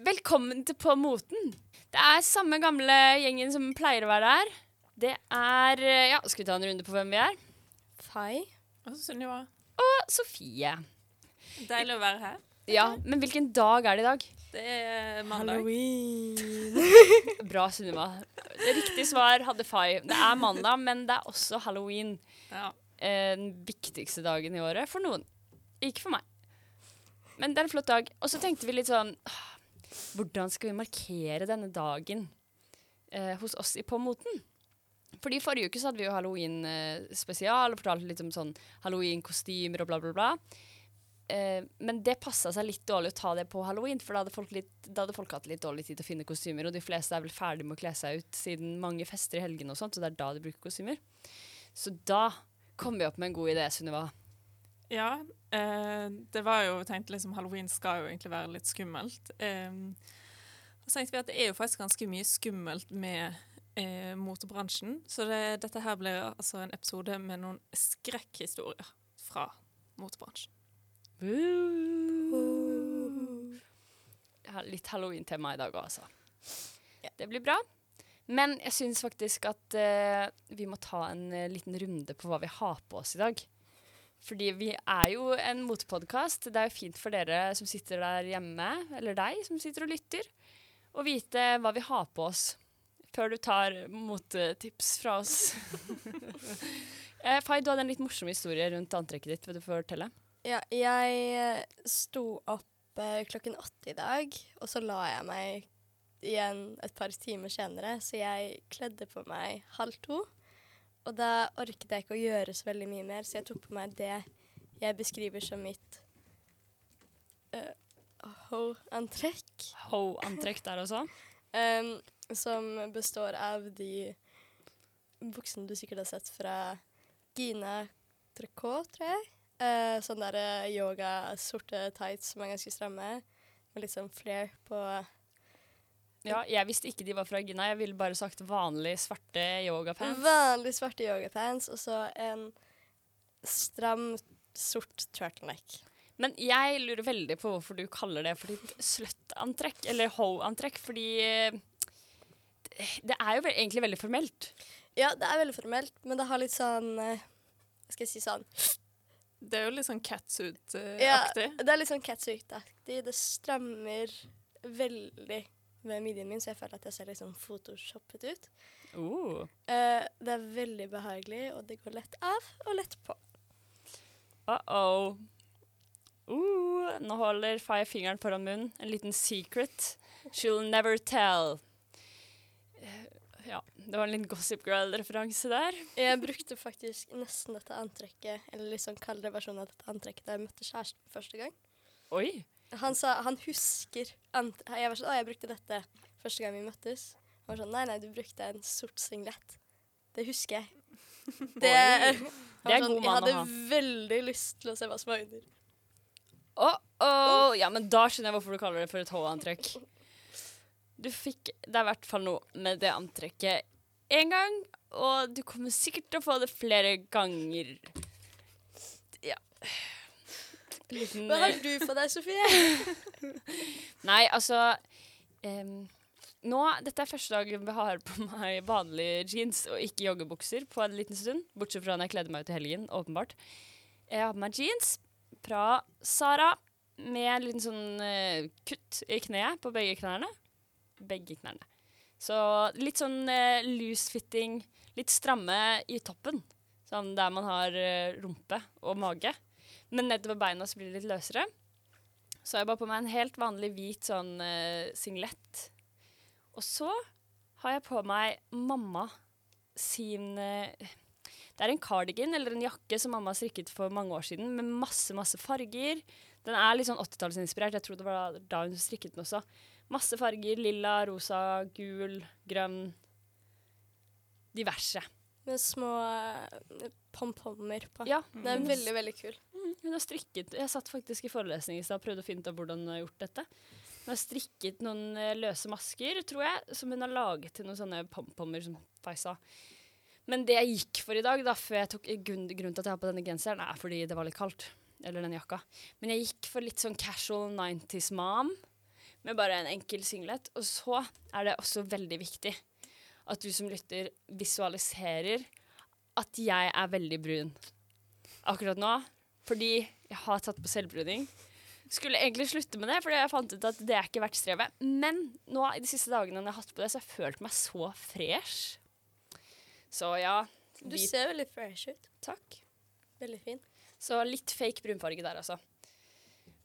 Velkommen til På moten. Det er samme gamle gjengen som pleier å være her. Det er eh, Ja, skal vi ta en runde på hvem vi er? Fay. Og Sunniva. Og Sofie. Deilig å være her. Ja, men hvilken dag er det i dag? Det er mandag. Halloween. Bra, Sunniva. Riktig svar hadde Fay. Det er mandag, men det er også halloween. Ja. Eh, Den viktigste dagen i året for noen. Ikke for meg. Men det er en flott dag. Og så tenkte vi litt sånn Hvordan skal vi markere denne dagen eh, hos oss i På moten? Fordi Forrige uke så hadde vi jo halloween-spesial og fortalte litt om sånn halloween-kostymer og bla, bla, bla. Eh, men det passa seg litt dårlig å ta det på halloween, for da hadde, litt, da hadde folk hatt litt dårlig tid til å finne kostymer. Og de fleste er vel ferdig med å kle seg ut siden mange fester i helgene og sånt, så det er da de bruker kostymer. Så da kom vi opp med en god idé, Sunniva. ja eh, det var jo tenkt liksom Halloween skal jo egentlig være litt skummelt. Eh, så tenkte vi at det er jo faktisk ganske mye skummelt med eh, motebransjen. Så det, dette her blir altså en episode med noen skrekkhistorier fra motebransjen. Litt halloween-tema i dag òg, altså. Det blir bra. Men jeg syns faktisk at eh, vi må ta en eh, liten runde på hva vi har på oss i dag. Fordi vi er jo en motepodkast. Det er jo fint for dere som sitter der hjemme, eller deg som sitter og lytter, å vite hva vi har på oss før du tar motetips fra oss. eh, Fay, du hadde en litt morsom historie rundt antrekket ditt. Vil du fortelle? Ja, jeg eh, sto opp eh, klokken åtte i dag, og så la jeg meg igjen et par timer senere, så jeg kledde på meg halv to. Og da orket jeg ikke å gjøre så veldig mye mer, så jeg tok på meg det jeg beskriver som mitt uh, ho-antrekk. Ho-antrekk der også. Um, som består av de buksene du sikkert har sett fra Gina Tricot, tror jeg. Uh, sånne der eh, yoga, sorte tights som er ganske stramme, med litt sånn flair på Ja, jeg visste ikke de var fra Gina. Jeg ville bare sagt vanlig svarte yogapants. vanlig svarte yogapants, og så en stram, sort turtleneck. Men jeg lurer veldig på hvorfor du kaller det for ditt slutt-antrekk, eller ho-antrekk, fordi eh, det er jo egentlig veldig formelt. Ja, det er veldig formelt, men det har litt sånn eh, Hva skal jeg si sånn Det er jo litt sånn catsuit-aktig. Ja, det er litt sånn catsuit-aktig. Det strammer veldig ved midjen min, så jeg føler at jeg ser sånn photoshoppet ut. Uh. Eh, det er veldig behagelig, og det går lett av og lett på. Uh-oh. Uh, nå holder Faye fingeren foran munnen. En liten secret. She'll never tell. Ja, det var en liten Gossip Girl-referanse der. Jeg brukte faktisk nesten dette antrekket, eller litt sånn kaldere versjon av dette antrekket da jeg møtte kjæresten første gang. Oi. Han sa han husker ant Jeg var sånn Å, jeg brukte dette første gang vi møttes. Han var sånn Nei, nei, du brukte en sort singlet. Det husker jeg. Det, Det er sånn, god mann å ha. Jeg hadde veldig lyst til å se hva som var under. Oh, oh. Ja, men da skjønner jeg hvorfor du kaller det for et H-antrekk. Du fikk Det er i hvert fall noe med det antrekket én gang, og du kommer sikkert til å få det flere ganger. Ja. Liten, Hva har du for deg, Sofie? Nei, altså um, Nå, Dette er første dagen vi har på meg vanlige jeans og ikke joggebukser på en liten stund. Bortsett fra når jeg kledde meg ut i helgen, åpenbart. Jeg har på meg jeans fra Sara med en liten sånn uh, kutt i kneet på begge knærne. Begge knærne. Så litt sånn uh, loose fitting, litt stramme i toppen. Sånn der man har uh, rumpe og mage. Men nedover beina så blir det litt løsere. Så har jeg bare på meg en helt vanlig hvit sånn uh, singlet. Og så har jeg på meg mamma sin uh, Det er en cardigan eller en jakke som mamma strikket for mange år siden, med masse, masse farger. Den er litt sånn 80-tallsinspirert. Jeg tror det var da hun strikket den også. Masse farger. Lilla, rosa, gul, grønn. Diverse. Med små eh, pompommer på. Ja. Det er veldig, veldig kul. Hun har strikket Jeg satt faktisk i forelesning i stad og prøvde å finne ut av hvordan hun har gjort dette. Hun har strikket noen eh, løse masker, tror jeg, som hun har laget til noen sånne pompommer, som Fay sa. Men det jeg gikk for i dag, da, før jeg tok grunnen til at jeg har på denne genseren, er fordi det var litt kaldt. Eller den jakka. Men jeg gikk for litt sånn casual 90s mom. med bare en enkel singlet. Og så er det også veldig viktig at du som lytter visualiserer at jeg er veldig brun akkurat nå. Fordi jeg har tatt på selvbruning. Skulle egentlig slutte med det, fordi jeg fant ut at det er ikke verdt strevet. Men nå i de siste dagene når jeg har hatt på det, så har jeg følt meg så fresh. Så ja. Du vi... ser veldig fresh ut. Takk. Veldig fin. Så litt fake brunfarge der, altså.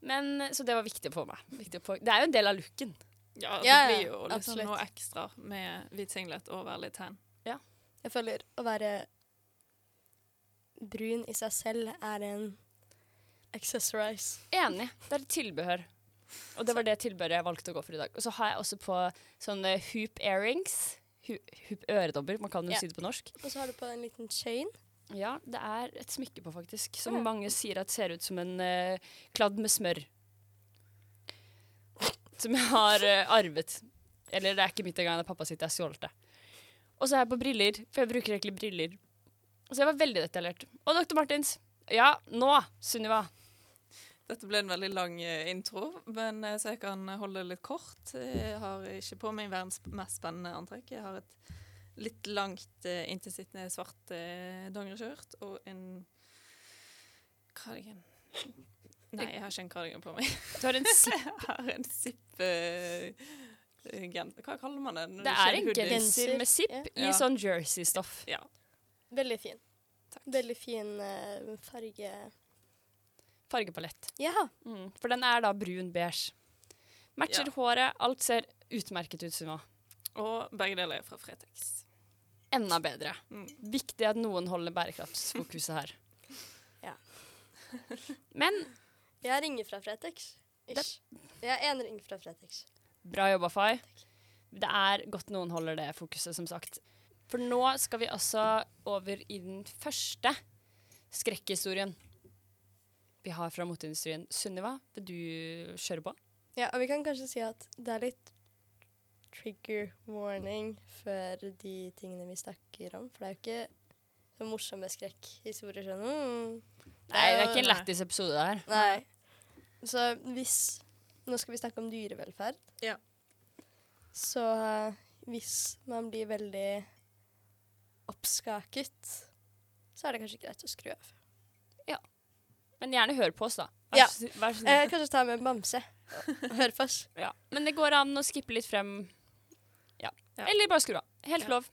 Men, så det var viktig for meg. Viktig å det er jo en del av looken. Ja, det Ja, ja, blir jo liksom absolutt. noe ekstra med hvit singlet og være litt tan. Jeg føler å være brun i seg selv er en accessorize. Enig. Det er et tilbehør. Og det var det tilbehøret jeg valgte å gå for i dag. Og så har jeg også på sånne hoop earrings. Hu hoop øredobber, man kan jo yeah. si det på norsk. Og så har du på en liten chain. Ja, det er et smykke på, faktisk. Som Ja. mange sier at ser ut som en uh, kladd med smør. Som jeg har uh, arvet. Eller det er ikke mitt engang, det er pappa sitt, jeg har stjålet det. Og så er jeg på briller, for jeg bruker egentlig briller. Så jeg var veldig detaljert. Og Dr. Martins. Ja, nå, Sunniva. Dette ble en veldig lang eh, intro, men eh, så jeg kan holde det litt kort. Jeg har ikke på meg verdens mest spennende antrekk. Jeg har et litt langt, inntilsittende svart uh, dongeriskjørt og en kardigan. Nei, jeg har ikke en kardigan på meg. Du har en zip. Jeg har en zipp gen- Hva kaller man det? Det er en genser med zip Ja. i sånn jersey-stoff. Ja. Veldig fin. Takk. Veldig fin eh, farge. Fargepalett. Ja. Mm, for den er da brun-beige. Matcher Ja. håret. Alt ser utmerket ut, Sunniva. Og begge deler er fra Fretex. Enda bedre. Mm. Viktig at noen holder bærekraftsfokuset her. Ja. Men Jeg har ringer fra Fretex. Ish. Jeg har én ring fra Fretex. bra jobba, Fay. Det er godt noen holder det fokuset, som sagt. For nå skal vi altså over i den første skrekkhistorien vi har fra moteindustrien. Sunniva, vil du kjøre på? Ja, og vi kan kanskje si at det er litt trigger warning før de tingene vi snakker om. For det er jo ikke så morsomme skrekkhistorier sånn mm. Nei, det er ikke en lættis episode, det her. Nei. Så hvis Nå skal vi snakke om dyrevelferd. Ja. Så eh, hvis man blir veldig oppskaket, så er det kanskje greit å skru av. Men gjerne hør på oss, da. Vær Ja. så, vær så snill. Eh, kanskje ta med en bamse og høre på oss. Ja. Men det går an å skippe litt frem. Ja. Ja. Eller bare skru av. Helt Ja. lov.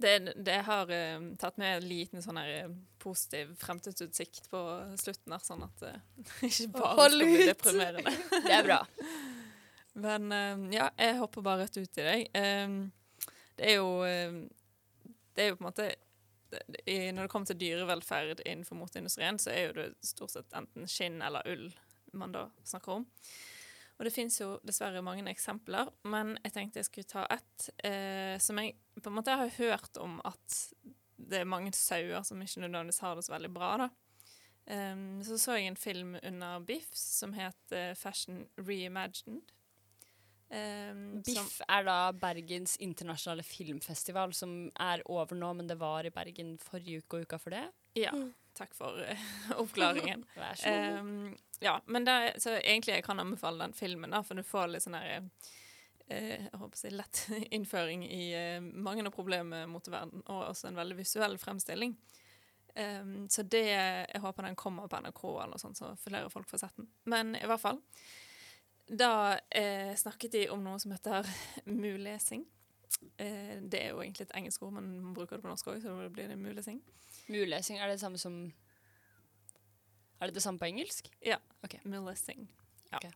Det, det har uh, tatt med en liten sånn her, eh, positiv fremtidsutsikt på slutten her, sånn at det ikke bare Hold skal bli deprimerende. Det er bra. Men eh, ja, jeg hopper bare rett ut i deg. Det er jo Det er jo på en måte i, Når det kommer til dyrevelferd innenfor moteindustrien, så er jo det stort sett enten skinn eller ull man da snakker om. Og det fins jo dessverre mange eksempler, men jeg tenkte jeg skulle ta ett eh, som jeg på en måte har hørt om at det er mange sauer som ikke nødvendigvis har det så veldig bra, da. Um, så så jeg en film under BIFF som het eh, Fashion Reimagined. Um, som, BIFF er da Bergens internasjonale filmfestival, som er over nå, men det var i Bergen forrige uke og uka for det. ja, Mm. takk for uh, oppklaringen. Vær så god. Um, ja, men det, så egentlig jeg kan anbefale den filmen, da, for du får litt sånn her eh, jeg håper å si lett innføring i uh, mange av problemene mot verden, og også en veldig visuell fremstilling. Um, så det Jeg håper den kommer på NRK, eller noe sånt, så flere folk får sett den. Men i hvert fall. Da eh, snakket de om noe som heter mulesing. Eh, det er jo egentlig et engelsk ord, men man bruker det på norsk òg, så da blir det mulesing. Mulesing, er det det samme som Er det det samme på engelsk? Mulesing. Ja. Okay.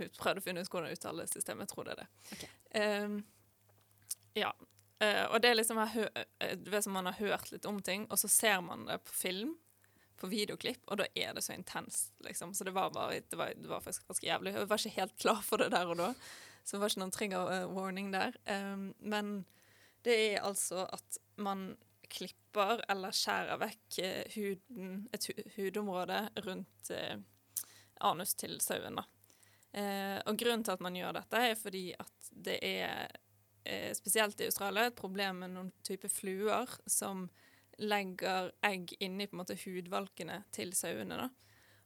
Vi prøvde å finne ut hvordan uttale systemet. Jeg tror det er det. Okay. Ehm, ja. Eh, og det er liksom det eh, Du vet som man har hørt litt om ting, og så ser man det på film, på videoklipp, og da er det så intenst, liksom. Så det var bare Det var, det var faktisk ganske jævlig. Jeg var ikke helt klar for det der og da, så det var ikke noen trigger eh, warning der. Um, men det er altså at man klipper eller skjærer vekk eh, huden, et hu hudområde rundt eh, anus til sauen. Eh, og grunnen til at man gjør dette, er fordi at det er, eh, spesielt i Australia, et problem med noen type fluer som legger egg inni på en måte hudvalkene til sauene. Da.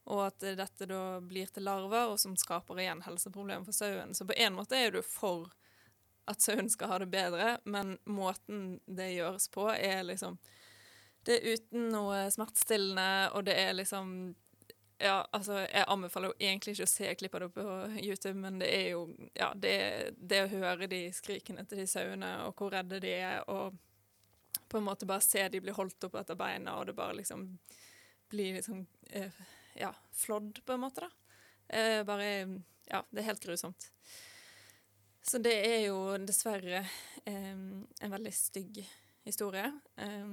og at dette da blir til larver, og som skaper igjen helseproblemer for sauen. Så på en måte er du for at sauen skal ha det bedre, men måten det gjøres på, er liksom Det er uten noe smertestillende, og det er liksom ja, altså, jeg anbefaler jo egentlig ikke å se klipp på YouTube, men det er jo Ja, det, det å høre de skrikene til de sauene, og hvor redde de er, og på en måte bare se de bli holdt opp etter beina, og det bare liksom blir liksom eh, Ja, flådd, på en måte, da. Eh, bare Ja, det er helt grusomt. Så det er jo dessverre eh, en veldig stygg historie. Eh,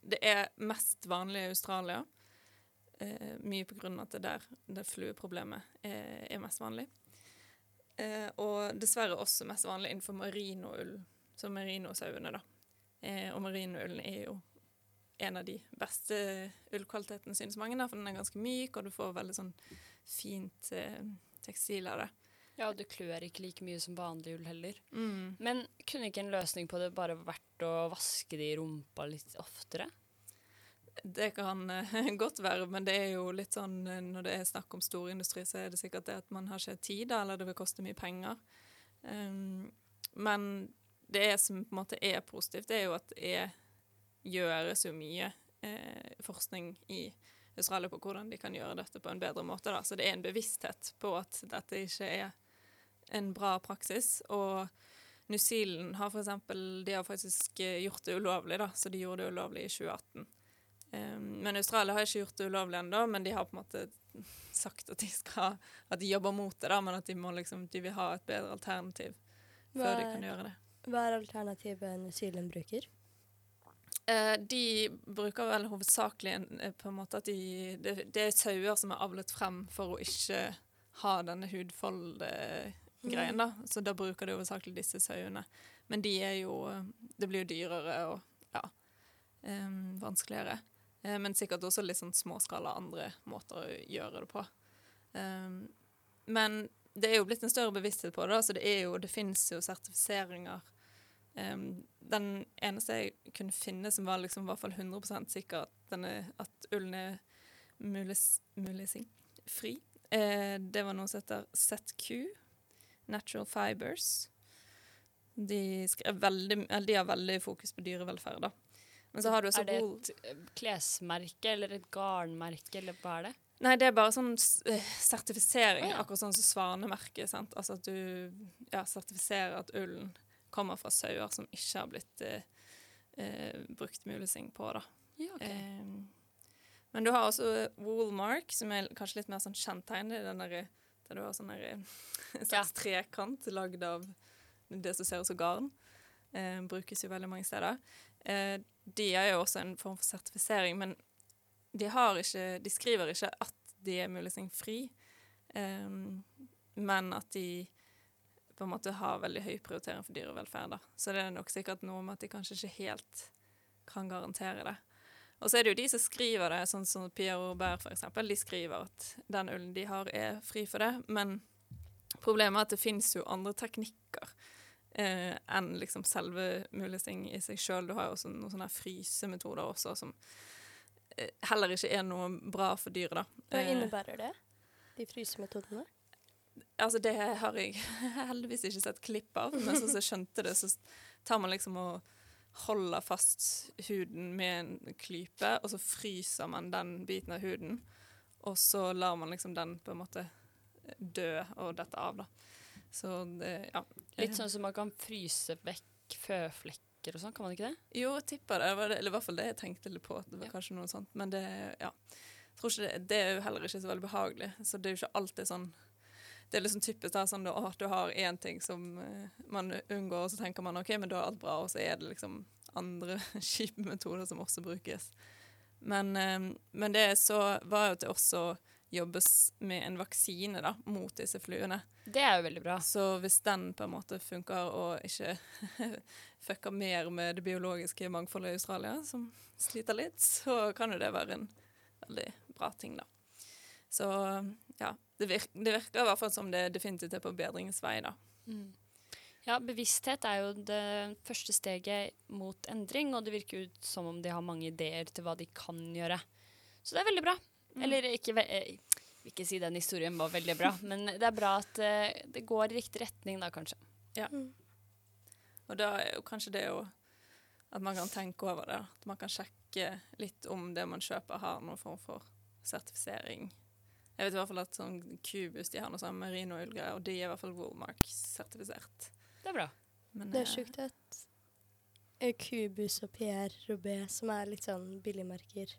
det er mest vanlig i Australia. Eh, mye av at det der det flueproblemet er, er mest vanlig. Eh, og dessverre også mest vanlig innenfor merinoull, så merinosauene, da. Eh, og merinoulen er jo en av de beste ullkvalitetene, synes mange, for den er ganske myk, og du får veldig sånn fint eh, tekstil av det. Ja, og det klør ikke like mye som vanlig ull heller. Mm. Men kunne ikke en løsning på det bare vært å vaske det i rumpa litt oftere? Det kan eh, godt være, men det er jo litt sånn når det er snakk om storindustri, så er det sikkert det at man har ikke tid, da, eller det vil koste mye penger. Um, men det som på en måte er positivt, det er jo at det er, gjøres jo mye eh, forskning i Australia på hvordan de kan gjøre dette på en bedre måte. Da. Så det er en bevissthet på at dette ikke er en bra praksis. Og New Zealand har for eksempel, de har faktisk eh, gjort det ulovlig, da, så de gjorde det ulovlig i 2018. Um, men Australia har ikke gjort det ulovlig ennå, men de har på en måte sagt at de skal at de jobber mot det, da, men at de, må liksom, de vil ha et bedre alternativ før de er- kan gjøre det. Hva er alternativet New Zealand bruker? Eh, de bruker vel hovedsakelig eh, på en måte at de det, det er sauer som er avlet frem for å ikke ha denne hudfold-greien, da. Så da bruker de hovedsakelig disse sauene. Men de er jo eh, Det blir jo dyrere og ja, eh, vanskeligere. Eh, men sikkert også litt sånn småskala andre måter å gjøre det på. Em, men det er jo blitt en større bevissthet på det, da, så det, er jo, det finnes jo sertifiseringer Um, den eneste jeg kunne finne som var liksom i hvert fall 100 sikker at, denne, at ullen er mulig, mulig fri, uh, det var noe som heter ZQ, Natural Fibers. De, veldig, de har veldig fokus på dyrevelferd, da. Men så har du også Er det et eh, klesmerke eller et garnmerke, eller hva er det? Nei, det er bare sånn eh, sertifisering, ja. akkurat sånn som svanemerket. Altså at du ja, sertifiserer at ullen kommer fra sauer som ikke har blitt eh, eh, brukt mulesing på. da. Ja, okay. Eh, men du har også woolmark, som er kanskje litt mer sånn kjent tegn. Det den der, der du har sånn en slags trekant lagd av det som ser ut som garn. Eh, brukes jo veldig mange steder. Eh, de er jo også en form for sertifisering, men de, har ikke, de skriver ikke at de er mulesingfri, eh, men at de på en måte har veldig høy prioritering for dyrevelferd. Da. Så det er nok sikkert noe med at de kanskje ikke helt kan garantere det. Og så er det jo de som skriver det, sånn som Pierre Robert eksempel. De skriver at den ullen de har er fri for det, men problemet er at det finnes jo andre teknikker eh, enn liksom selve mulesting i seg sjøl. Du har jo også noen sånne frysemetoder også som eh, heller ikke er noe bra for dyret. Hva Eh, innebærer det? De frysemetodene? Altså, det har jeg heldigvis ikke sett klipp av, men sånn som jeg skjønte det, så tar man liksom og holder fast huden med en klype, og så fryser man den biten av huden, og så lar man liksom den på en måte dø og dette av, da. Så det, ja. Litt sånn som man kan fryse vekk føflekker og sånn, kan man ikke det? Jo, jeg tipper det. Det. Eller i hvert fall det jeg tenkte litt på. at Det var Ja. kanskje noe sånt. Men det, ja. Jeg tror ikke det, det er jo heller ikke så veldig behagelig. Så det er jo ikke alltid sånn Det er liksom typisk da, sånn at du har én ting som eh, man unngår, og så tenker man OK, men da er alt bra, og så er det liksom andre kjipe metoder som også brukes. Men, eh, men det så var jo til også jobbes med en vaksine da, mot disse fluene. Det er jo veldig bra. Så hvis den på en måte funker og ikke fucker mer med det biologiske mangfoldet i Australia, som sliter litt, så kan jo det være en veldig bra ting, da. Så ja, det, virker, det virker i hvert fall som det definitivt er på bedringens vei, da. Mm. Ja, bevissthet er jo det første steget mot endring, og det virker ut som om de har mange ideer til hva de kan gjøre. Så det er veldig bra. Mm. Eller ikke ve eh, vil ikke si den historien var veldig bra, men det er bra at eh, det går i riktig retning da, kanskje. Og da er jo kanskje det jo at man kan tenke over det. At man kan sjekke litt om det man kjøper har noen form for sertifisering. Jeg vet i hvert fall at sånn Cubus de har noe sånn merinoullgreier, og de er i hvert fall Womark-sertifisert. Det er bra. Men, Det er eh, sjukt at eh, Cubus og Pierre Robé, som er litt sånn billigmerker,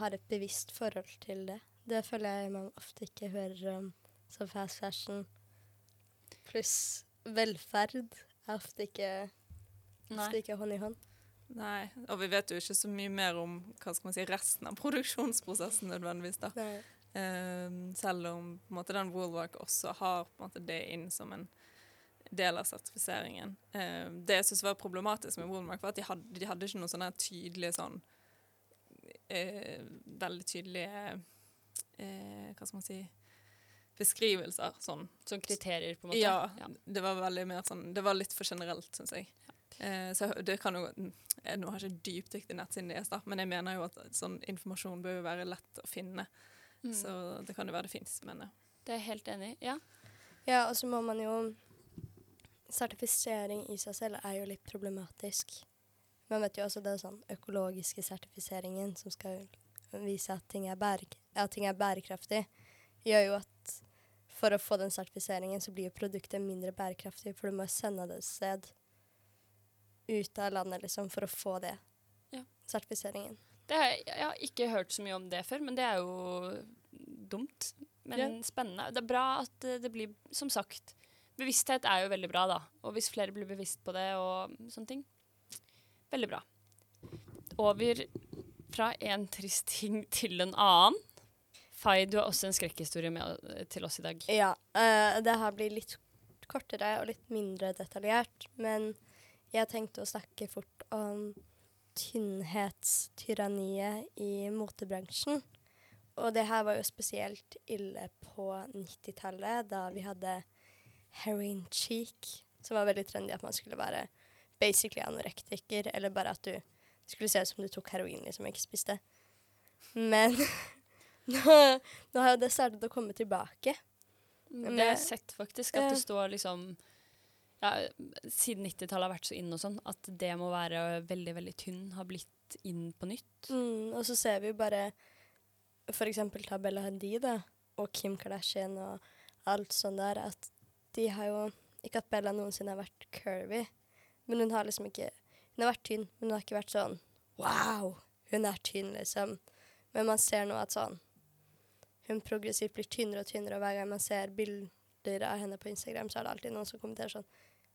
har et bevisst forhold til det. Det føler jeg man ofte ikke hører om som fast fashion. Pluss velferd er ofte ikke, ofte ikke hånd i hånd. Nei, og vi vet jo ikke så mye mer om hva skal man si, resten av produksjonsprosessen nødvendigvis. da. Eh, selv om på en måte, den Woolwork også har på en måte, det inn som en del av sertifiseringen. Um, det jeg syns var problematisk med Woolmark, var at de hadde, de hadde ikke noen sånne tydelige sånn uh, Veldig tydelige uh, Hva skal man si Beskrivelser. Sånn. Sånn kriterier, på en måte. Ja, det var veldig mer sånn Det var litt for generelt, syns jeg. Eh, så det kan jo jeg Nå har jeg ikke dypdykk i nettsiden deres, da, men jeg mener jo at sånn informasjon bør jo være lett å finne. Mm. Så det kan jo være det fins, men ja. Det er jeg helt enig i. Ja. Ja, og så må man jo Sertifisering i seg selv er jo litt problematisk. Man vet jo også det er sånn økologiske sertifiseringen som skal vise at ting er, bære, at ting er bærekraftig, gjør jo at for å få den sertifiseringen så blir jo produktet mindre bærekraftig, for du må sende det et sted ut av landet liksom for å få det. Ja. Sertifiseringen. Det er, jeg har ikke hørt så mye om det før, men det er jo dumt. Men Ja. spennende. Det er bra at det blir, som sagt Bevissthet er jo veldig bra, da. Og hvis flere blir bevisst på det og sånne ting Veldig bra. Over fra en trist ting til en annen. Fay, du har også en skrekkhistorie med eh, til oss i dag. Ja. Uh, det her blir litt kortere og litt mindre detaljert, men jeg tenkte å snakke fort om tynnhetstyranniet i motebransjen. Og det her var jo spesielt ille på 90-tallet, da vi hadde heroin cheek, som var veldig trendy at man skulle være basically anorektiker, eller bare at du skulle se ut som du tok heroin, liksom, ikke spiste. Men nå, nå har jo det startet å komme tilbake. Det har jeg sett faktisk, at det står liksom ja, Siden 90-tallet har vært så inn og sånn, at det må være veldig, veldig tynn, har blitt inn på nytt. Mm, og så ser vi jo bare for eksempel ta Bella Hadid og Kim Kardashian og alt sånt der, at de har jo Ikke at Bella noensinne har vært curvy, men hun har liksom ikke Hun har vært tynn, men hun har ikke vært sånn Wow! Hun er tynn, liksom. Men man ser nå at sånn Hun progressivt blir tynnere og tynnere, og hver gang man ser bilder av henne på Instagram, så er det alltid noen som kommenterer sånn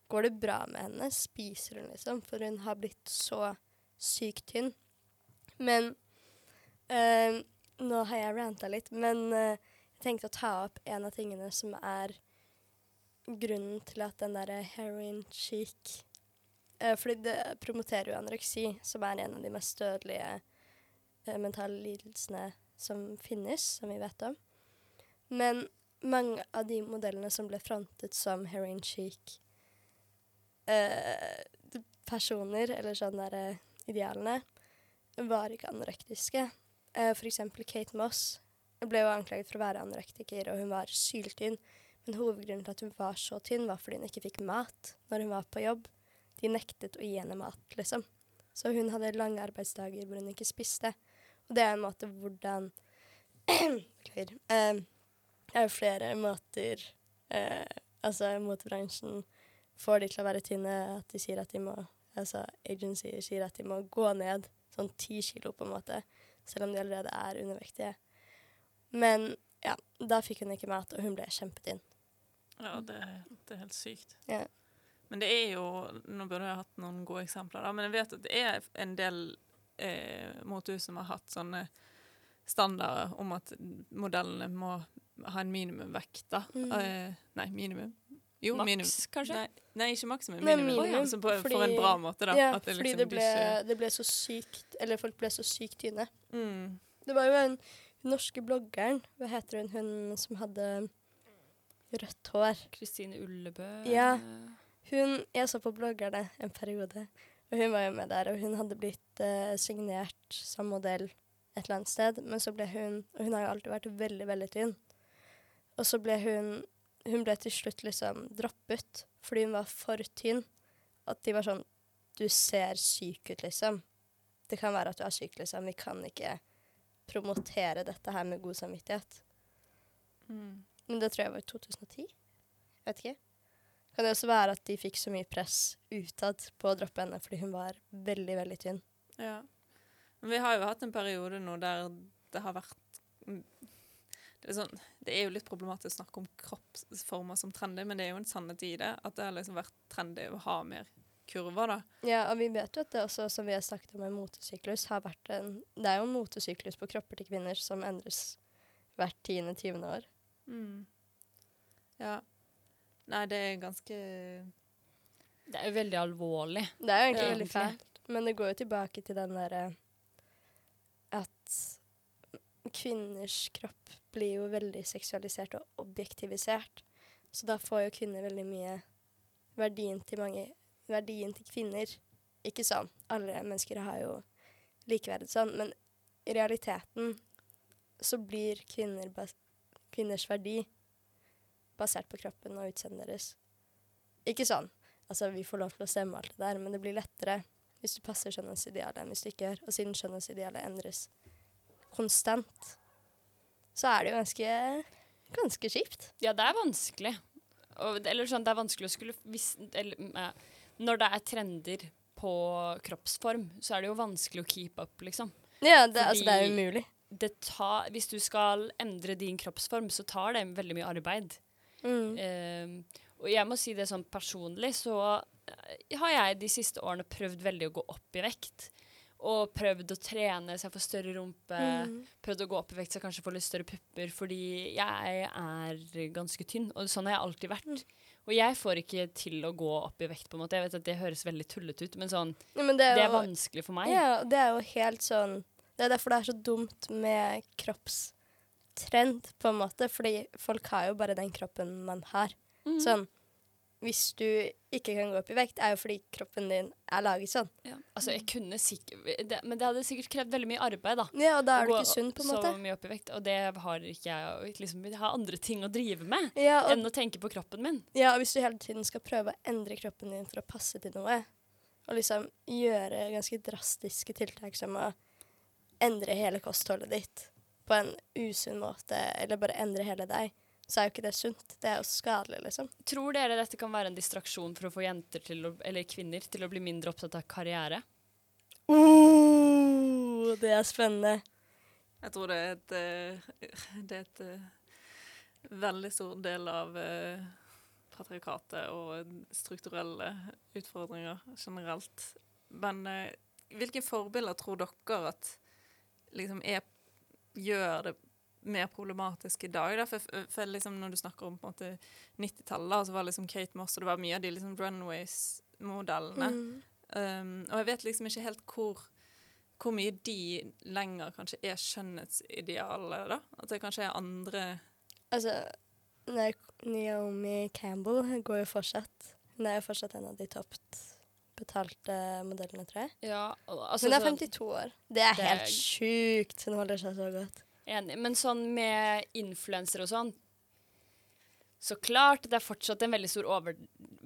Går det bra med henne? Spiser hun, liksom? For hun har blitt så sykt tynn. Men eh, Nå har jeg ranta litt, men eh, jeg tenkte å ta opp en av tingene som er grunnen til at den derre heroin chic eh, Fordi det promoterer jo anoreksi, som er en av de mest dødelige mentale lidelsene som finnes, som vi vet om. Men mange av de modellene som ble frontet som heroin chic eh, personer, eller sånn der eh, idealene, var ikke anorektiske. Eh, for eksempel Kate Moss ble jo anklaget for å være anorektiker, og hun var syltynn. Men hovedgrunnen til at hun var så tynn, var fordi hun ikke fikk mat når hun var på jobb. De nektet å gi henne mat, liksom. Så hun hadde lange arbeidsdager hvor hun ikke spiste. Og det er en måte hvordan Beklager. Eh, det er jo flere måter eh, Altså, motebransjen får de til å være tynne, at de sier at de må Altså, agency sier at de må gå ned sånn ti kilo, på en måte, selv om de allerede er undervektige. Men ja, da fikk hun ikke mat, og hun ble kjempetynn. Ja, det, det er helt sykt. Ja. Men det er jo Nå burde jeg hatt noen gode eksempler, da, men jeg vet at det er en del eh, motehus som har hatt sånne standarder om at modellene må ha en minimumvekt, da. Mm. Eh, nei, minimum. Jo, minimum. Maks, kanskje? Nei, nei, ikke maksimum. Nei, Minimum. minimum, Altså på, fordi- for en bra måte, da. Ja, At det fordi liksom det ble, det ble så sykt Eller folk ble så sykt tynne. mm. Det var jo en norske bloggeren, hva heter hun, hun som hadde rødt hår. Kristine Ullebø. Ja. Hun, jeg så på bloggerne en periode, og hun var jo med der, og hun hadde blitt uh, signert som modell et eller annet sted, men så ble hun Og hun har jo alltid vært veldig, veldig tynn. Og så ble hun Hun ble til slutt liksom droppet fordi hun var for tynn. At de var sånn Du ser syk ut, liksom. Det kan være at du er syk, liksom. Vi kan ikke promotere dette her med god samvittighet. Mm. Men det tror jeg var i 2010. Jeg vet ikke. Kan det også være at de fikk så mye press utad på å droppe henne fordi hun var veldig, veldig tynn. Ja. Men vi har jo hatt en periode nå der det har vært det er, sånn, det er jo litt problematisk å snakke om kroppsformer som trendy, men det er jo en sannhet i det. At det har liksom vært trendy å ha mer kurver, da. Ja, og vi vet jo at det også, som vi har snakket om, en motesyklus har vært en Det er jo en motesyklus på kropper til kvinner som endres hvert tiende-tyvende år. Mm. Ja. Nei, det er ganske Det er jo veldig alvorlig. Det er jo egentlig Ja, veldig fælt. Men det går jo tilbake til den derre at kvinners kropp blir jo veldig seksualisert og objektivisert. Så da får jo kvinner veldig mye verdien til mange Verdien til kvinner. Ikke sånn. Alle mennesker har jo likeverdet sånn, men i realiteten så blir kvinner kvinners verdi basert på kroppen og utseendet deres. Ikke sånn Altså, vi får lov til å stemme alt det der, men det blir lettere hvis du passer skjønnhetsidealet enn hvis du ikke gjør. Og siden skjønnhetsidealet endres konstant, så er det jo ganske, ganske kjipt. Ja, det er vanskelig. Og, eller sånn, det er vanskelig å skulle hvis, eller, Når det er trender på kroppsform, så er det jo vanskelig å keep up, liksom. Ja, det, altså, det er umulig. Det tar, hvis du skal endre din kroppsform, så tar det veldig mye arbeid. Mm. Uh, og jeg må si det sånn personlig, så har jeg de siste årene prøvd veldig å gå opp i vekt. Og prøvd å trene så jeg får større rumpe. Mm. Prøvd å gå opp i vekt så jeg kanskje får litt større pupper, fordi jeg er ganske tynn. Og sånn har jeg alltid vært. Og jeg får ikke til å gå opp i vekt, på en måte. Jeg vet at det høres veldig tullete ut, men sånn, Ja, men det er, det er vanskelig for meg. Ja, det er jo helt sånn Det er derfor det er så dumt med kroppstrend, på en måte. Fordi folk har jo bare den kroppen man har. Mm. Sånn Hvis du ikke kan gå opp i vekt, er jo fordi kroppen din er laget sånn. Ja. Altså, jeg kunne sikkert det, Men det hadde sikkert krevd veldig mye arbeid, da. Ja, og da er du ikke sunn, på en måte. så mye opp i vekt, og det har ikke jeg. Liksom, jeg har andre ting å drive med Ja, og enn å tenke på kroppen min. Ja, og hvis du hele tiden skal prøve å endre kroppen din for å passe til noe, og liksom gjøre ganske drastiske tiltak som å endre hele kostholdet ditt på en usunn måte, eller bare endre hele deg, så er jo ikke det sunt. Det er jo skadelig, liksom. Tror dere dette kan være en distraksjon for å få jenter til å, eller kvinner til å bli mindre opptatt av karriere? Oh, det er spennende. Jeg tror det er et, eh, det er et eh, veldig stor del av eh, patriarkatet og strukturelle utfordringer generelt. Men hvilke forbilder tror dere at liksom er, gjør det mer problematisk i dag? Da? For, for liksom når du snakker om på en måte 90-tallet, så var liksom Kate Moss og det var mye av de liksom runways-modellene. Mm. Um, og jeg vet liksom ikke helt hvor, hvor mye de lenger kanskje er skjønnhetsidealet, da. At det kanskje er andre Altså, Naomi Campbell går jo fortsatt. Hun er jo fortsatt en av de topp betalte modellene, tror jeg. Ja, altså, Hun er sånn- 52 år. Det er Det er- helt sjukt. Hun holder seg så godt. Enig. Men sånn med influensere og sånn Så klart det er fortsatt en veldig stor over,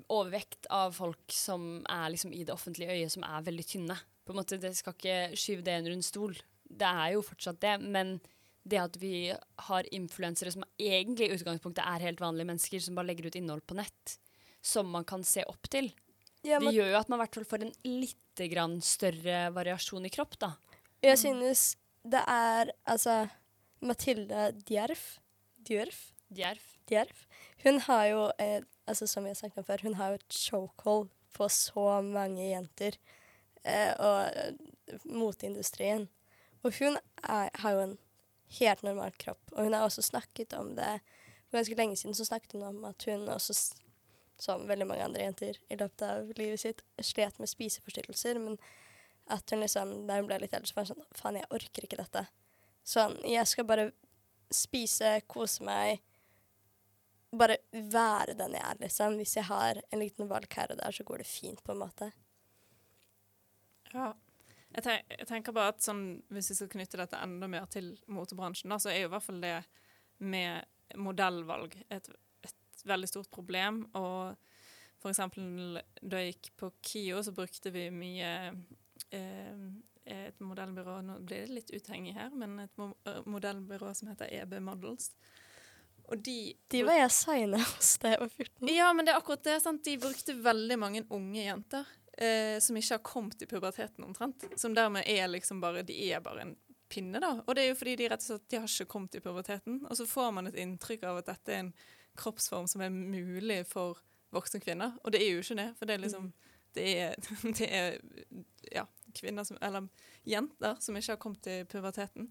overvekt av folk som er liksom i det offentlige øyet, som er veldig tynne. På en måte, Det skal ikke skyve det under en stol. Det er jo fortsatt det. Men det at vi har influensere som egentlig i utgangspunktet er helt vanlige mennesker, som bare legger ut innhold på nett, som man kan se opp til, Ja, det gjør jo at man i hvert fall får en litt grann større variasjon i kropp, da. jeg synes det er Altså, Mathilde Djerf Djerf? Djerf. Djerf. Hun har jo, eh, altså som vi har snakket om før, hun har jo et chokehold på så mange jenter. Eh, og eh, moteindustrien. Og hun er, har jo en helt normal kropp. Og hun har også snakket om det For ganske lenge siden så snakket hun om at hun også, som veldig mange andre jenter i løpet av livet sitt, slet med spiseforstyrrelser. Men at hun liksom, da hun ble litt eldre, så var hun sånn Faen, jeg orker ikke dette. Sånn, jeg skal bare spise, kose meg bare være den jeg er, liksom. Hvis jeg har en liten valg her og der, så går det fint, på en måte. Ja. Jeg, ten jeg tenker bare at sånn, Hvis vi skal knytte dette enda mer til motebransjen, da, så er jo i hvert fall det med modellvalg et, et veldig stort problem. Og for eksempel da jeg gikk på KIO, så brukte vi mye eh, et modellbyrå Nå blir det litt uthengig her, men et modellbyrå som heter EB Models. Og de De var jeg signa hos da jeg var 14. Ja, men det er akkurat det. sant? De brukte veldig mange unge jenter eh, som ikke har kommet i puberteten omtrent. Som dermed er liksom bare De er bare en pinne, da. Og det er jo fordi de rett og slett de har ikke kommet i puberteten. Og så får man et inntrykk av at dette er en kroppsform som er mulig for voksne kvinner. Og det er jo ikke det, for det er liksom Det er, det er ja, kvinner som Eller jenter som ikke har kommet i puberteten.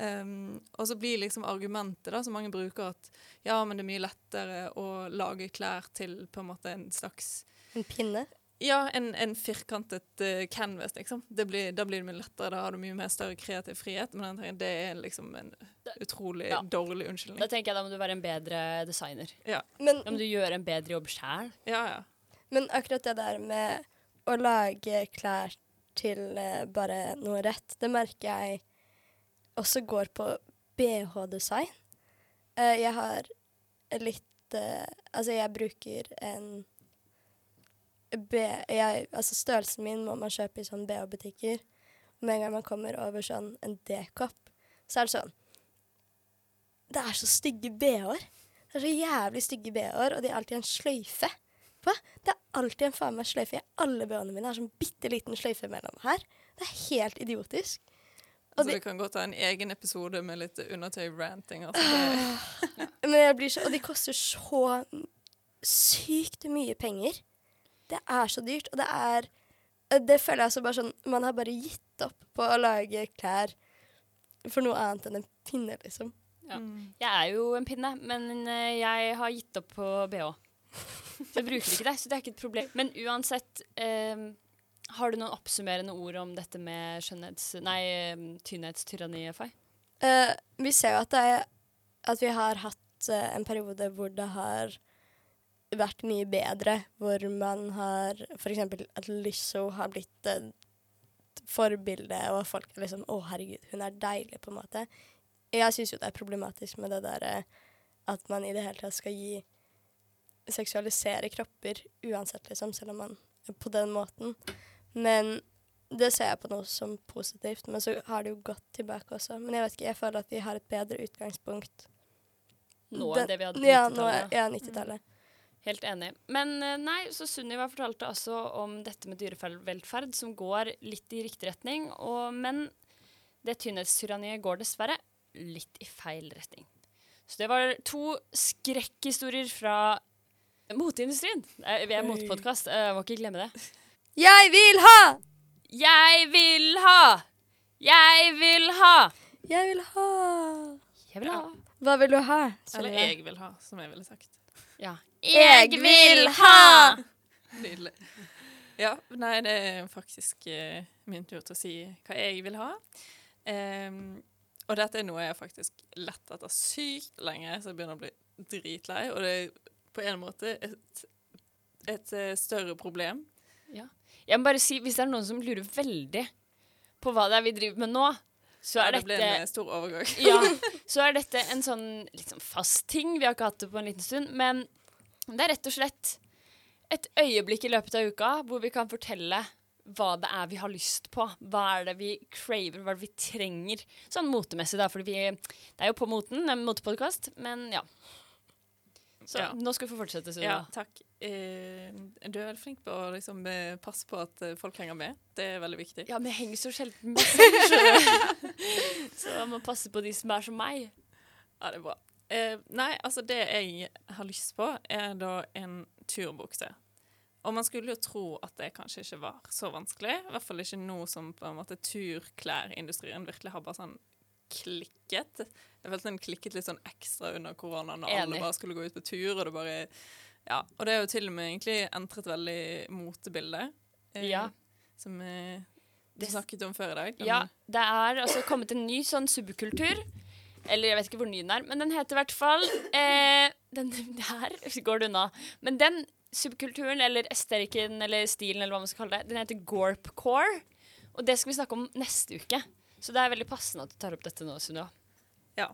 Um, og så blir liksom argumentet da, som mange bruker, at ja, men det er mye lettere å lage klær til på en måte en slags En pinne. Ja, en, en firkantet uh, canvas, liksom. Det blir, da blir det mye lettere, da har du mye mer større kreativ frihet. Men tenker, det er liksom en utrolig Ja. dårlig unnskyldning. Da tenker jeg da må du være en bedre designer. Ja, Men, Da må du gjøre en bedre jobb sjæl. ja. ja. men akkurat det der med å lage klær til eh, bare noe rett, det merker jeg også går på BH-design. Eh, jeg har litt eh, Altså, jeg bruker en B... Jeg, altså, størrelsen min må man kjøpe i sånn BH-butikker. Med en gang man kommer over sånn en D-kopp, så er det sånn Det er så stygge BH-er. Det er så jævlig stygge BH-er, og de har alltid en sløyfe på. Det er alltid en faen meg sløyfe i alle BH-ene mine. Det er sånn bitte liten sløyfe mellom her. Det er helt idiotisk. Og Så de, vi kan godt ha en egen episode med litt undertøy-ranting. Altså. Det, men jeg blir så, og de koster så sykt mye penger. Det er så dyrt, og det er Det føler jeg altså bare sånn Man har bare gitt opp på å lage klær for noe annet enn en pinne, liksom. Ja. Mm. Jeg er jo en pinne, men eh, jeg har gitt opp på BH. Jeg bruker ikke det, så det er ikke et problem. Men uansett, eh, har du noen oppsummerende ord om dette med skjønnhets... Nei, eh, tynnhetstyranniet, Fay? Uh, vi ser jo at, er, at vi har hatt uh, en periode hvor det har vært mye bedre, hvor man har f.eks. at Lysso har blitt et forbilde, og folk er liksom 'Å, herregud, hun er deilig', på en måte. Jeg syns jo det er problematisk med det derre at man i det hele tatt skal gi seksualisere kropper uansett, liksom, selv om man er på den måten. Men det ser jeg på noe som positivt, men så har det jo gått tilbake også. Men jeg vet ikke, jeg føler at vi har et bedre utgangspunkt. Nå enn det vi hadde på Ja, nå er, 90-tallet. ja 90-tallet. Helt enig. Men eh, nei, så Sunniva fortalte altså om dette med dyrevelferd, som går litt i riktig retning. Og, men det tynnhetstyranniet går dessverre litt i feil retning. Så det var to skrekkhistorier fra moteindustrien. Eh, Vi er motepodkast, jeg må ikke glemme det. Jeg vil ha! Jeg vil ha! Jeg vil ha! Jeg vil ha! Jeg vil ha. Hva vil du ha? Eller jeg vil ha, som jeg ville sagt. Ja. Jeg vil ha! Nydelig. Ja, nei, det er faktisk uh, min tur til å si hva jeg vil ha. Um, og dette er noe jeg faktisk lett etter sykt lenge, så jeg begynner å bli dritlei. Og det er på en måte et, et eh, større problem. Ja. Jeg må bare si, hvis det er noen som lurer veldig på hva det er vi driver med nå, så Ja, er det ble dette en eh, stor overgang. Ja, så er dette en sånn litt sånn fast ting. Vi har ikke hatt det på en liten stund. Men det er rett og slett et øyeblikk i løpet av uka hvor vi kan fortelle hva det er vi har lyst på. Hva er det vi craver, hva er det vi trenger. Sånn motemessig, da, for Det er jo på moten, en motepodkast, men ja. Så Ja. nå skal vi få fortsette, Sunniva. Ja, takk. Eh, du er veldig flink på å liksom, eh, passe på at eh, folk henger med. Det er veldig viktig. Ja, vi henger så sjelden med. Så jeg må passe på de som er som meg. Ja, det er bra. Eh, nei, altså det jeg har lyst på, er da en turbukse. Og man skulle jo tro at det kanskje ikke var så vanskelig. I hvert fall ikke nå som på en måte turklærindustrien virkelig har bare sånn klikket. Jeg følte den klikket litt sånn ekstra under korona når alle bare skulle gå ut på tur, og det bare Ja. Og det er jo til og med egentlig entret veldig motebildet, eh, Ja. Som eh, du Det- snakket om før i dag. Den- Ja, det er altså kommet en ny sånn subkultur. Eller jeg vet ikke hvor ny den er, men den heter i hvert fall eh, den, Der går det unna. Men den subkulturen, eller esterikken, eller stilen, eller hva man skal kalle det, den heter gorpcore. Og det skal vi snakke om neste uke. Så det er veldig passende at du tar opp dette nå, Sunniva. Ja.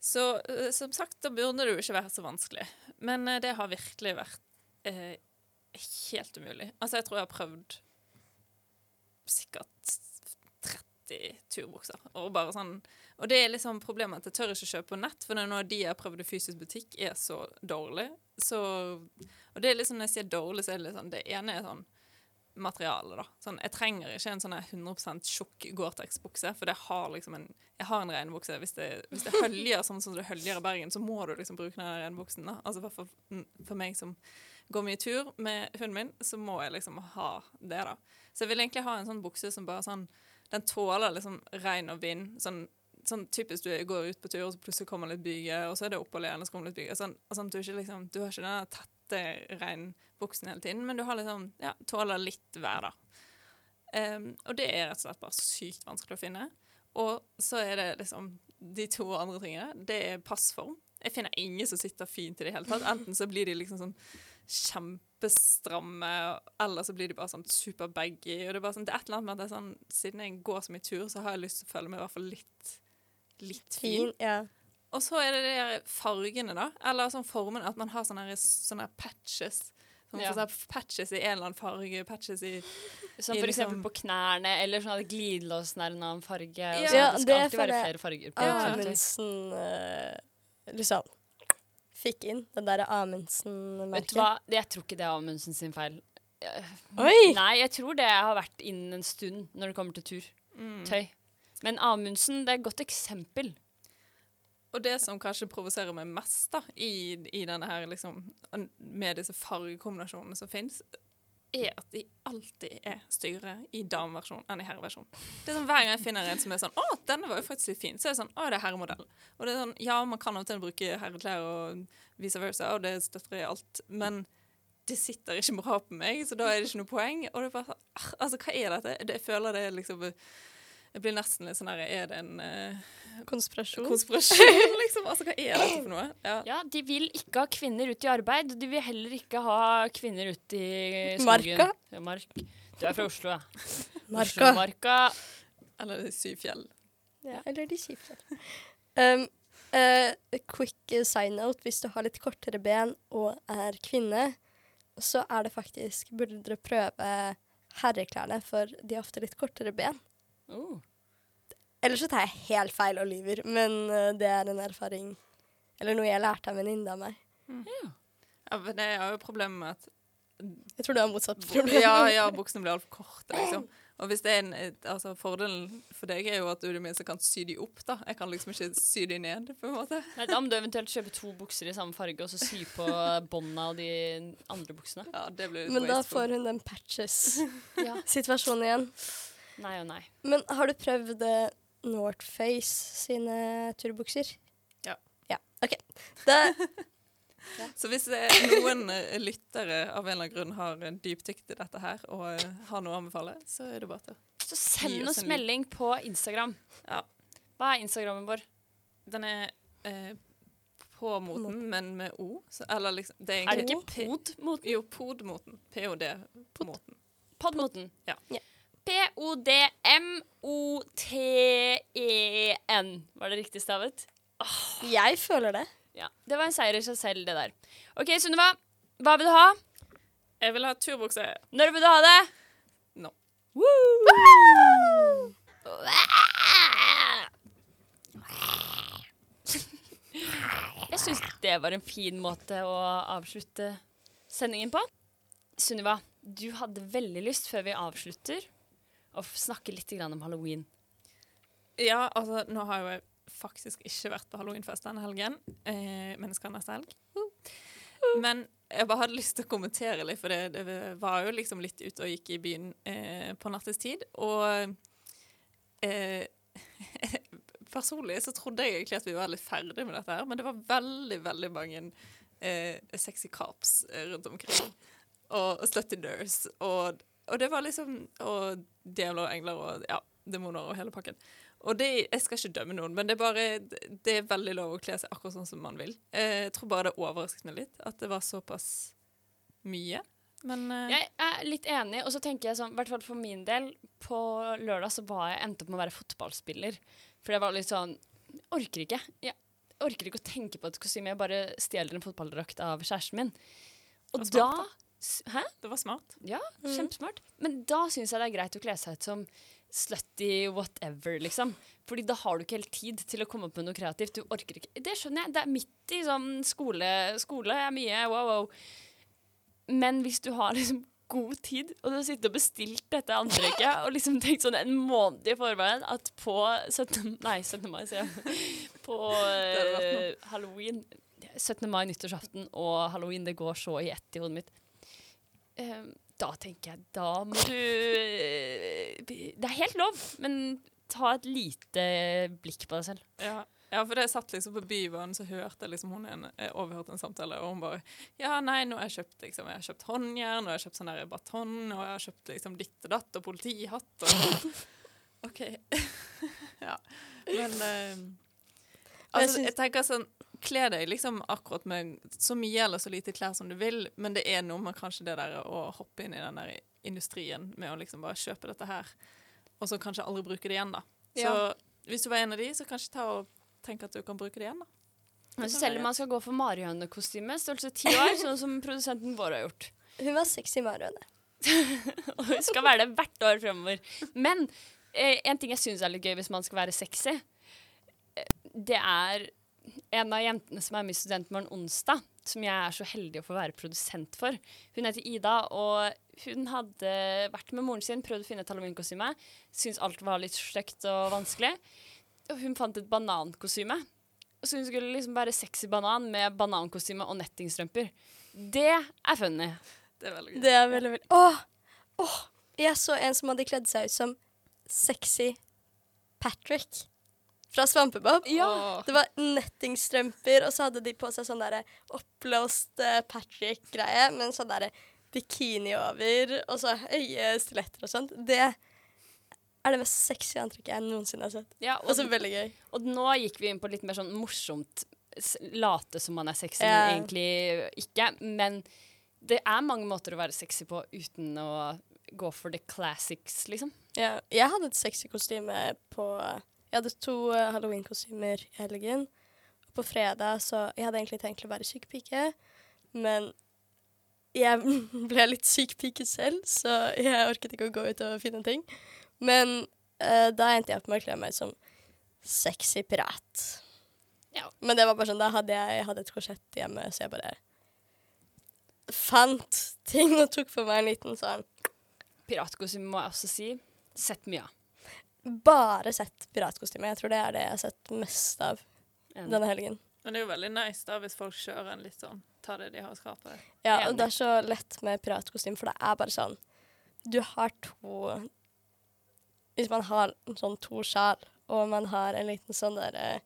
Så uh, som sagt, da burde det jo ikke være så vanskelig. Men uh, det har virkelig vært uh, helt umulig. Altså, jeg tror jeg har prøvd sikkert 30 turbukser. Og bare sånn Og det er liksom problemet at jeg tør ikke kjøpe på nett, for av de jeg har prøvd i fysisk butikk, er så dårlig. Så Og det er liksom når jeg sier dårlig, så er det litt sånn Det ene er sånn materiale, da. Sånn, jeg trenger ikke en sånn her 100 tjukk Gore-Tex-bukse, for har liksom en Jeg har en regnbukse. Hvis hvis det høljer sånn som det høljer i Bergen, så må du liksom bruke den regnbuksen. da. Altså for, for, for meg som går mye tur med hunden min, så må jeg liksom ha det, da. Så jeg vil egentlig ha en sånn bukse som bare sånn Den tåler liksom regn og vind. Sånn, sånn typisk du går ut på tur, og så plutselig kommer litt byge, og så er det opphold igjen, litt byge. Sånn, sånn du liksom Du har ikke den tette regnbuksen hele tiden, men du har liksom Ja, tåler litt vær, da. Um, og det er rett og slett bare sykt vanskelig å finne. Og så er det liksom de to andre tingene. Det er passform. Jeg finner ingen som sitter fint i det hele tatt. Enten så blir de liksom sånn kjempestramme, eller så blir de bare sånn super-baggy. Og det er bare sånn, det er et eller annet med at det er sånn, siden jeg går så mye tur, så har jeg lyst til å føle meg i hvert fall litt, litt fin. Ja. Og så er det de fargene, da. Eller sånn formen At man har sånne, sånne patches. Sånn, Ja. sånn patches i en eller annen farge, patches i Som I for eksempel liksom- på knærne, eller sånn at glidelåsen er en annen farge. Ja, sånn. Ja, det skal det alltid være flere farger. på. Amundsen eh, liksom fikk inn den derre Vet du hva, jeg tror ikke det er Amundsen sin feil. Oi! Nei, jeg tror det har vært innen en stund når det kommer til tur. mm. Tøy. Men Amundsen, det er et godt eksempel. Og det som kanskje provoserer meg mest da, i, i denne her, liksom, med disse fargekombinasjonene som fins, er at de alltid er styggere i dameversjon enn i herreversjon. Det er sånn Hver gang jeg finner en som er sånn 'Å, denne var jo faktisk litt fin', så er det sånn 'Å, det er herremodell'. Og det er sånn, Ja, man kan av og til bruke herreklær og vice versa, og det støtter jeg alt, men det sitter ikke bra på meg, så da er det ikke noe poeng. Og det er bare sånn ah, Altså, hva er dette? Jeg føler det er liksom Jeg blir nesten litt sånn her Er det en uh, Konspirasjon. konspirasjon, liksom. Altså, hva er dette for noe? Ja. Ja, De vil ikke ha kvinner ut i arbeid, de vil heller ikke ha kvinner ut i skogen. Marka? Ja, mark. Du er fra Oslo, ja. Marka. Oslo-marka. Eller Syfjell. Ja, eller de kjipe. Um, uh, quick side note. Hvis du har litt kortere ben og er kvinne, så er det faktisk Burde dere prøve herreklærne, for de har ofte litt kortere ben. Oh. Ellers så tar jeg helt feil og lyver, men eh, det er en erfaring Eller noe jeg lærte av en venninne av meg. Ja, men det er jo problemet med at Jeg tror du har motsatt problem. Ja, ja, buksene blir altfor korte, liksom. Og hvis det er en, altså Fordelen for deg er jo at du i det minste kan sy de opp, da. Jeg kan liksom ikke sy de ned, på en måte. Nei, da må du eventuelt kjøpe to bukser i samme farge og så sy på bånda av de andre buksene. Ja, det blir Men da får hun den patches-situasjonen igjen. Nei og nei. Men har du prøvd eh, Northface sine turbukser? Ja. Ja, OK. Da, Så hvis er noen eh, lyttere av en eller annen grunn har eh, dypdykk i dette her og eh, har noe å anbefale, så er det bare til Så send oss oss melding på Instagram. Ja. Hva er Instagrammen vår? Den er eh, på moten, men med O. Så, eller liksom Det er Er det ikke pod-moten? Jo, pod-moten. POD-moten. Podmoten. Ja. Ja. P-o-d-m-o-t-e-n. Var det riktig stavet? jeg føler det. Ja. Det var en seier i seg selv, det der. OK, Sunniva. Hva vil du ha? Jeg vil ha turbukse. Når vil du ha det? Nå. Jeg syns det var en fin måte å avslutte sendingen på. Sunniva, du hadde veldig lyst, før vi avslutter, å snakke litt om halloween. Ja, altså, nå har jo jeg faktisk ikke vært på halloweenfest denne helgen, eh, men jeg skal neste helg. Men jeg bare hadde lyst til å kommentere litt, for det, det var jo liksom litt ute og gikk i byen eh, på nattestid, og eh, personlig så trodde jeg egentlig at vi var litt ferdig med dette her, men det var veldig, veldig mange eh, sexy cops eh, rundt omkring, og, slutty nurse, og, og det var liksom, og djevler og engler og ja, demoner og hele pakken. Og det, Jeg skal ikke dømme noen, men det er bare Det er veldig lov å kle seg akkurat sånn som man vil. Eh, Jeg tror bare det overrasket meg litt at det var såpass mye. Men uh... Jeg er litt enig, og så tenker jeg sånn, i hvert fall for min del, på lørdag så var jeg endte opp med å være fotballspiller. For jeg var litt sånn orker ikke. Jeg orker ikke å tenke på et kostyme. Jeg bare stjeler en fotballdrakt av kjæresten min. Og og da Hæ? det var smart. Ja, mm. kjempesmart. Men da syns jeg det er greit å kle seg ut som slutty whatever, liksom. Fordi da har du ikke helt tid til å komme opp med noe kreativt. Du orker ikke. Det skjønner jeg. Det er midt i sånn skole. Skole er mye wow, wow. Men hvis du har liksom god tid, og du har sittet og bestilt dette antrekket og liksom tenkt sånn en måned i forveien at på 17. Nei, 17. mai, sier jeg. På uh, halloween 17. mai, nyttårsaften og halloween, det går så i ett i hodet mitt. Eh, da tenker jeg, da må du eh, Det er helt lov, men ta et lite blikk på deg selv. Ja. ja, for det jeg satt liksom på Bybanen, så hørte jeg liksom hun en, overhørte en samtale, og hun bare Ja, nei, nå har jeg kjøpt liksom, jeg har kjøpt håndjern, og jeg har kjøpt sånn der batong, og jeg har kjøpt liksom ditt og datt, og politihatt og OK. ja. Men eh, altså, jeg jeg tenker sånn Kle deg liksom akkurat med så mye eller så lite klær som du vil, men det er noe med kanskje det der å hoppe inn i den der industrien med å liksom bare kjøpe dette her, og så kanskje aldri bruke det igjen, da. Så Ja. hvis du var en av de, så kanskje ta og tenk at du kan bruke det igjen, da. Men selv om man skal gå for marihønekostyme, størrelse ti år, sånn som produsenten vår har gjort. Hun var sexy marihøne. Og hun skal være det hvert år fremover. Men eh, en ting jeg syns er litt gøy hvis man skal være sexy, eh, det er en av jentene som er med i Studentmorgen onsdag, som jeg er så heldig å få være produsent for. Hun heter Ida, og hun hadde vært med moren sin, prøvd å finne et halloweenkostyme. Syntes alt var litt stygt og vanskelig. Og hun fant et banankostyme. Så hun skulle liksom være sexy banan med banankostyme og nettingstrømper. Det er funny. Det er veldig gøy. Det er veldig, veldig Åh! Åh! Jeg så en som hadde kledd seg ut som sexy Patrick fra Svampebob. Ja. Det var nettingstrømper, og så hadde de på seg sånn derre oppblåst eh, Patrick-greie, med en sånn derre bikini over, og så høye stiletter og sånt. Det er det mest sexy antrekket jeg noensinne har sett. Ja, Og så veldig gøy. Og nå gikk vi inn på litt mer sånn morsomt late som man er sexy, Ja. men egentlig ikke. Men det er mange måter å være sexy på uten å gå for the classics, liksom. Ja, jeg hadde et sexy kostyme på Jeg hadde to uh, halloween-kostymer i helgen. Og på fredag så Jeg hadde egentlig tenkt å være syk pike, men jeg ble litt syk pike selv, så jeg orket ikke å gå ut og finne ting. Men uh, da endte jeg opp med å kle meg som sexy pirat. Ja. Men det var bare sånn, da hadde jeg, jeg hadde et korsett hjemme, så jeg bare fant ting og tok på meg en liten sånn Piratkostyme må jeg også si. Sett mye av. bare sett piratkostyme. Jeg tror det er det jeg har sett mest av Enig. denne helgen. Men det er jo veldig nice da hvis folk kjører en litt sånn Ta det de har å skrape. Ja, og det er så lett med piratkostyme, for det er bare sånn Du har to Hvis man har sånn to sjal, og man har en liten sånn derre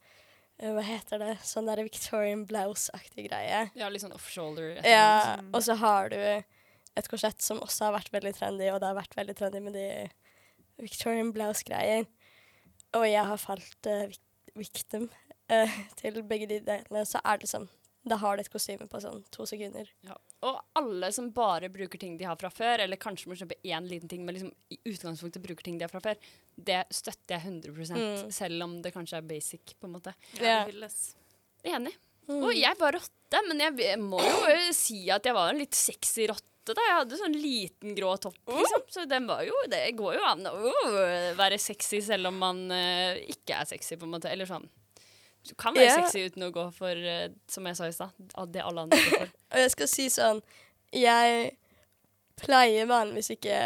Hva heter det? Sånn der Victorian blouse-aktig greie. Ja, litt sånn offshoulder. Ja, Mm. og så har du et korsett som også har vært veldig trendy, og det har vært veldig trendy med de Victorian blouse-greier. Og jeg har falt uh, victim uh, til begge de delene, så er det sånn Da har du et kostyme på sånn to sekunder. Ja. Og alle som bare bruker ting de har fra før, eller kanskje må kjøpe én liten ting, men liksom i utgangspunktet bruker ting de har fra før, det støtter jeg 100 Mm. selv om det kanskje er basic, på en måte. Ja, Ja. det. Enig. Mm. Og jeg var rotte, men jeg, jeg må jo si at jeg var en litt sexy rotte. Da. Jeg hadde sånn liten grå topp, liksom. Så den var jo, det går jo an å uh, være sexy selv om man uh, ikke er sexy, på en måte. Eller sånn. Du kan være yeah. sexy uten å gå for, uh, som jeg sa i stad, det alle andre går for. Og jeg skal si sånn Jeg pleier vanligvis ikke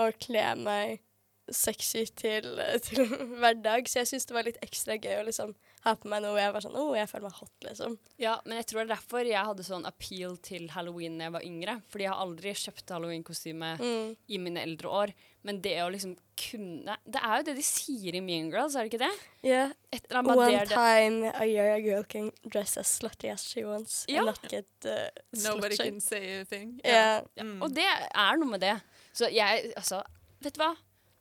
å kle meg sexy til, til hverdag, så jeg syns det var litt ekstra gøy å liksom ha på meg noe hvor jeg var sånn Å, jeg føler meg hot, liksom. Ja, men jeg tror det er derfor jeg hadde sånn appeal til halloween da jeg var yngre. Fordi jeg har aldri kjøpt halloweenkostyme Mm. i mine eldre år. Men det å liksom kunne Det er jo det de sier i Mean Girls, er det ikke det? Yeah. One det time a year a girl can dress as slutty as she wants Ja. and not get uh, Nobody can say a thing. Ja. Mm. Og det er noe med det. Så jeg, altså Vet du hva?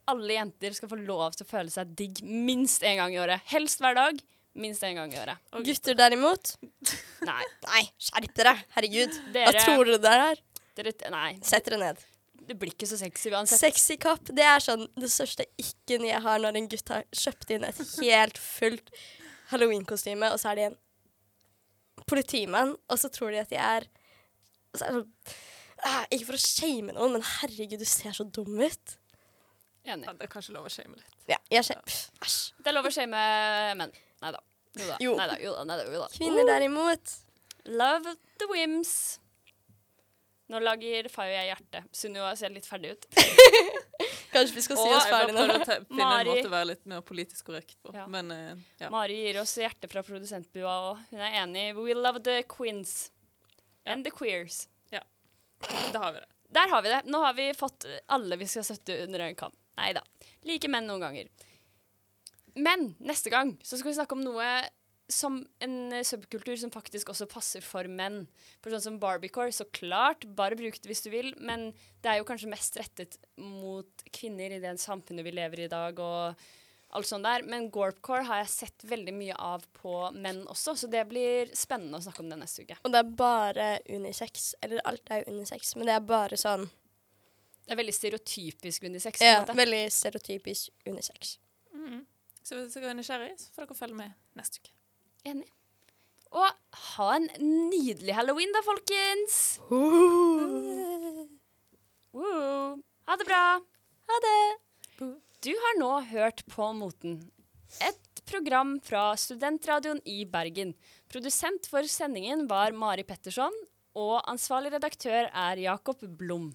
Alle jenter skal få lov til å føle seg digg minst én gang i året. Helst hver dag. Minst én gang i året. Gutter derimot Nei. Nei, skjerp dere! Herregud. Hva tror dere det er? dere Nei, Sett dere ned. det blir ikke så sexy uansett. Sexy kopp, det er sånn det største ikken jeg har når en gutt har kjøpt inn et helt fullt halloween-kostyme, og så er de en politimann, og så tror de at de er så er sånn, ah, Ikke for å shame noen, men herregud, du ser så dum ut. Enig. Ja, det er kanskje lov å shame litt. Ja, jeg Æsj. Det er lov å shame menn. Nei da. Jo da. Kvinner derimot Love the whims. Nå lager Fayo jeg hjerte. Sunniva ser litt ferdig ut. Kanskje vi skal si oss ferdig nå? finne Mari. en måte å være litt mer politisk korrekt på. Ja. Men uh, ja. Mari gir oss hjerte fra produsentbua, og hun er enig. We love the queens. And the queers. Da har vi det. Der har vi det. Nå har vi fått alle vi skal støtte under en kam. Nei da. Like menn noen ganger. Men neste gang så skal vi snakke om noe som en subkultur som faktisk også passer for menn. For sånn som Barbiecore, så klart, bare bruk det hvis du vil, men det er jo kanskje mest rettet mot kvinner i det samfunnet vi lever i i dag, og alt sånt der. Men Gorpcore har jeg sett veldig mye av på menn også, så det blir spennende å snakke om det neste uke. Og det er bare unisex. Eller alt er unisex, men det er bare sånn Det er veldig stereotypisk unisex. ja, måte. Veldig stereotypisk unisex. Mm. Så hvis dere er nysgjerrig, så får dere følge med neste uke. Enig. Og ha en nydelig halloween, da, folkens! Woo. Ha det bra! Ha det! Du har nå hørt På moten. Et program fra Studentradioen i Bergen. Produsent for sendingen var Mari Petterson, og ansvarlig redaktør er Jakob Blom.